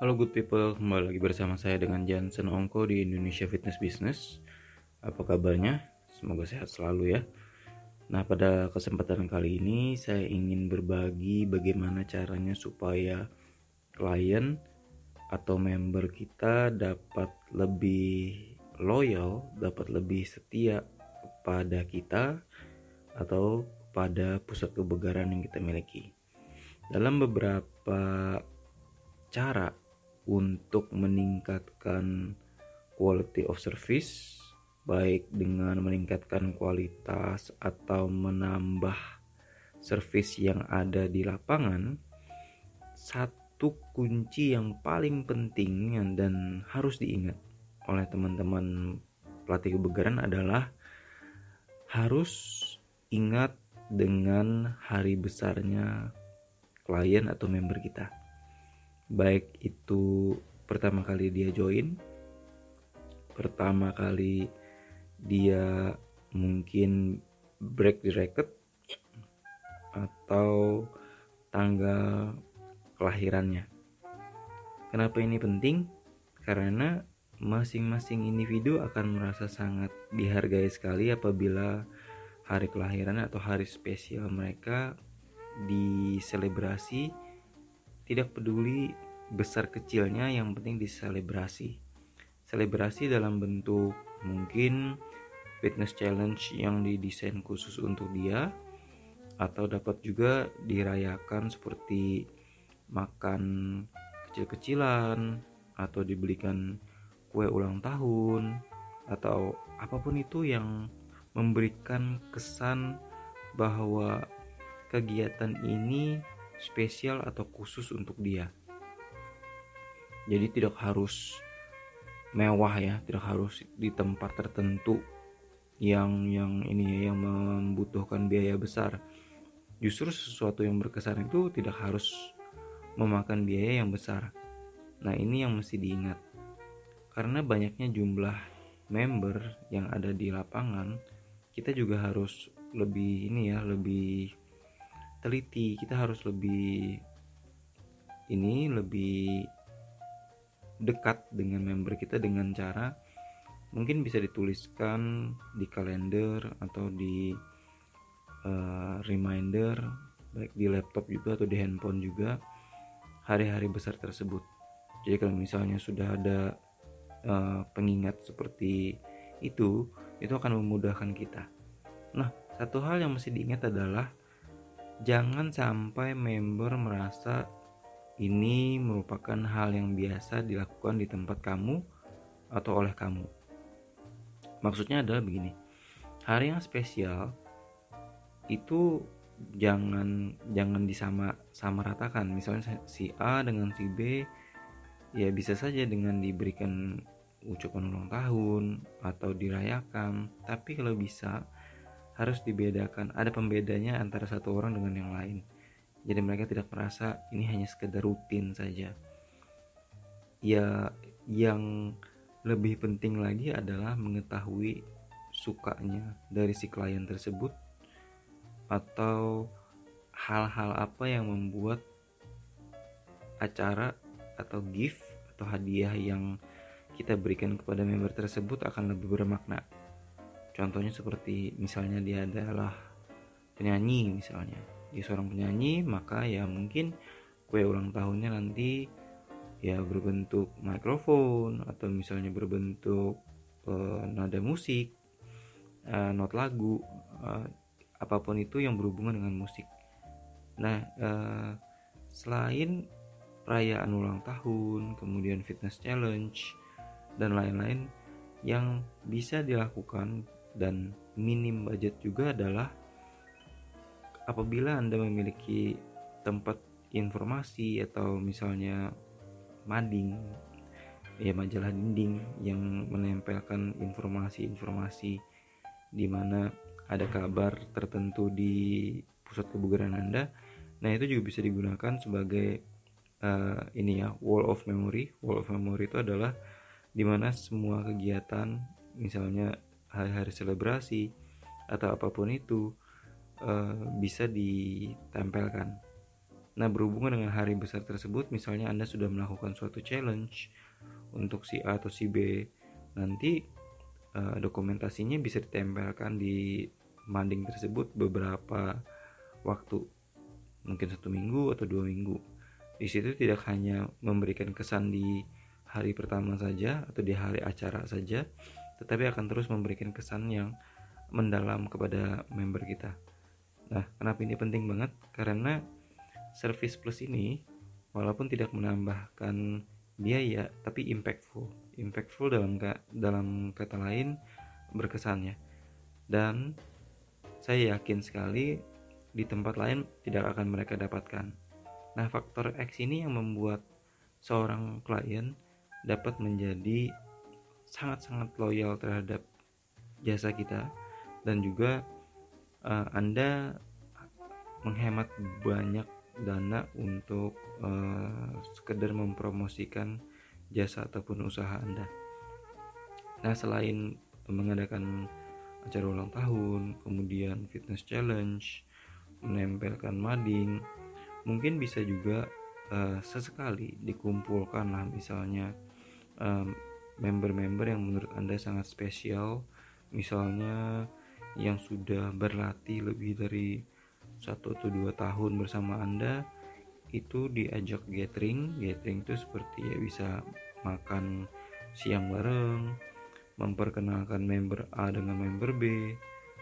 Halo good people, kembali lagi bersama saya dengan Jansen Ongko di Indonesia Fitness Business. Apa kabarnya? Semoga sehat selalu ya. Nah, pada kesempatan kali ini saya ingin berbagi bagaimana caranya supaya klien atau member kita dapat lebih loyal, dapat lebih setia pada kita atau pada pusat kebugaran yang kita miliki. Dalam beberapa cara untuk meningkatkan quality of service baik dengan meningkatkan kualitas atau menambah service yang ada di lapangan satu kunci yang paling penting dan harus diingat oleh teman-teman pelatih kebugaran adalah harus ingat dengan hari besarnya klien atau member kita. Baik itu pertama kali dia join, pertama kali dia mungkin break the record atau tanggal kelahirannya. Kenapa ini penting? Karena masing-masing individu akan merasa sangat dihargai sekali apabila hari kelahiran atau hari spesial mereka diselebrasi tidak peduli besar kecilnya yang penting diselebrasi selebrasi dalam bentuk mungkin fitness challenge yang didesain khusus untuk dia atau dapat juga dirayakan seperti makan kecil-kecilan atau dibelikan kue ulang tahun atau apa pun itu yang memberikan kesan bahwa kegiatan ini spesial atau khusus untuk dia. Jadi tidak harus mewah ya, tidak harus di tempat tertentu yang yang ini ya, yang membutuhkan biaya besar. Justru sesuatu yang berkesan itu tidak harus memakan biaya yang besar. Nah, ini yang mesti diingat. Karena banyaknya jumlah member yang ada di lapangan, kita juga harus lebih ini ya, lebih teliti. Kita harus lebih ini lebih dekat dengan member kita dengan cara mungkin bisa dituliskan di kalender atau di uh, reminder baik di laptop juga atau di handphone juga hari-hari besar tersebut. Jadi kalau misalnya sudah ada uh, pengingat seperti itu itu akan memudahkan kita. Nah satu hal yang mesti diingat adalah Jangan sampai member merasa ini merupakan hal yang biasa dilakukan di tempat kamu atau oleh kamu. Maksudnya adalah begini. Hari yang spesial itu jangan jangan disama sama ratakan. Misalnya si A dengan si B ya bisa saja dengan diberikan ucapan ulang tahun atau dirayakan, tapi kalau bisa harus dibedakan. Ada pembedanya antara satu orang dengan yang lain. Jadi mereka tidak merasa ini hanya sekedar rutin saja. Ya yang lebih penting lagi adalah mengetahui sukanya dari si klien tersebut atau hal-hal apa yang membuat acara atau gift atau hadiah yang kita berikan kepada member tersebut akan lebih bermakna contohnya seperti misalnya dia adalah penyanyi misalnya. Dia seorang penyanyi maka ya mungkin kue ulang tahunnya nanti ya berbentuk mikrofon atau misalnya berbentuk uh, nada musik uh, not lagu uh, apa pun itu yang berhubungan dengan musik. Nah uh, selain perayaan ulang tahun kemudian fitness challenge dan lain-lain yang bisa dilakukan dan minim budget juga adalah apabila Anda memiliki tempat informasi atau misalnya mading ya majalah dinding yang menempelkan informasi-informasi di mana ada kabar tertentu di pusat kebugaran Anda. Nah, itu juga bisa digunakan sebagai uh, ini ya, wall of memory. Wall of memory itu adalah di mana semua kegiatan misalnya hari-hari selebrasi atau apa pun itu uh, bisa ditempelkan. Nah, berhubungan dengan hari besar tersebut, misalnya Anda sudah melakukan suatu challenge untuk si A atau si B, nanti uh, dokumentasinya bisa ditempelkan di mading tersebut beberapa waktu, mungkin satu minggu atau dua minggu. Di situ tidak hanya memberikan kesan di hari pertama saja atau di hari acara saja, tetapi akan terus memberikan kesan yang mendalam kepada member kita. Nah, kenapa ini penting banget? Karena service plus ini walaupun tidak menambahkan biaya tapi impactful impactful dalam dalam kata lain berkesannya dan saya yakin sekali di tempat lain tidak akan mereka dapatkan nah faktor X ini yang membuat seorang klien dapat menjadi sangat-sangat loyal terhadap jasa kita dan juga uh, Anda menghemat banyak dana untuk uh, sekedar mempromosikan jasa ataupun usaha Anda. Nah, selain mengadakan acara ulang tahun, kemudian fitness challenge, menempelkan mading, mungkin bisa juga uh, sesekali dikumpulkan lah misalnya member-member yang menurut Anda sangat spesial, misalnya yang sudah berlatih lebih dari satu atau dua tahun bersama Anda itu diajak gathering. Gathering itu seperti ya bisa makan siang bareng memperkenalkan member A dengan member B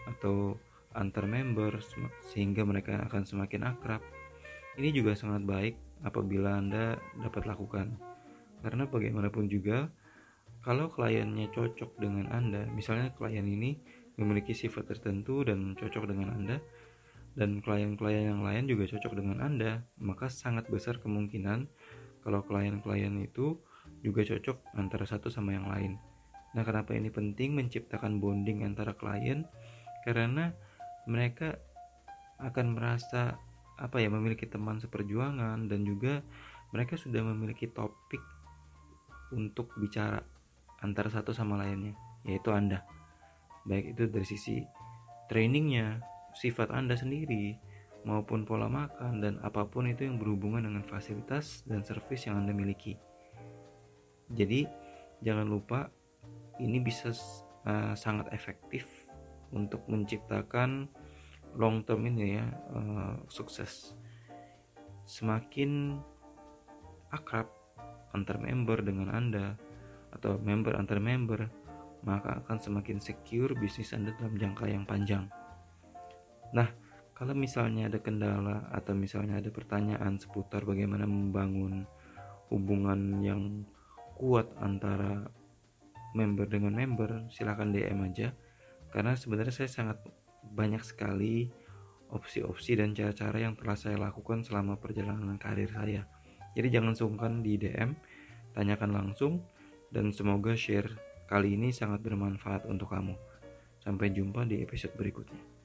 atau antar member sehingga mereka akan semakin akrab. Ini juga sangat baik apabila Anda dapat lakukan. Karena bagaimanapun juga kalau kliennya cocok dengan Anda misalnya klien ini memiliki sifat tertentu dan cocok dengan Anda dan klien-klien yang lain juga cocok dengan Anda, maka sangat besar kemungkinan kalau klien-klien itu juga cocok antara satu sama yang lain. Nah, kenapa ini penting menciptakan bonding antara klien? Karena mereka akan merasa apa ya memiliki teman seperjuangan dan juga mereka sudah memiliki topik untuk bicara antara satu sama lainnya, yaitu Anda. Baik itu dari sisi trainingnya, sifat Anda sendiri maupun pola makan dan apa pun itu yang berhubungan dengan fasilitas dan servis yang Anda miliki. Jadi, jangan lupa ini bisa uh, sangat efektif untuk menciptakan long term ini ya uh, sukses. Semakin akrab antar member dengan Anda atau member antar member, maka akan semakin secure bisnis Anda dalam jangka yang panjang. Nah, kalau misalnya ada kendala atau misalnya ada pertanyaan seputar bagaimana membangun hubungan yang kuat antara member dengan member, silahkan DM aja. Karena sebenarnya saya sangat banyak sekali opsi-opsi dan cara-cara yang telah saya lakukan selama perjalanan karir saya. Jadi jangan sungkan di DM, tanyakan langsung, dan semoga share kali ini sangat bermanfaat untuk kamu. Sampai jumpa di episode berikutnya.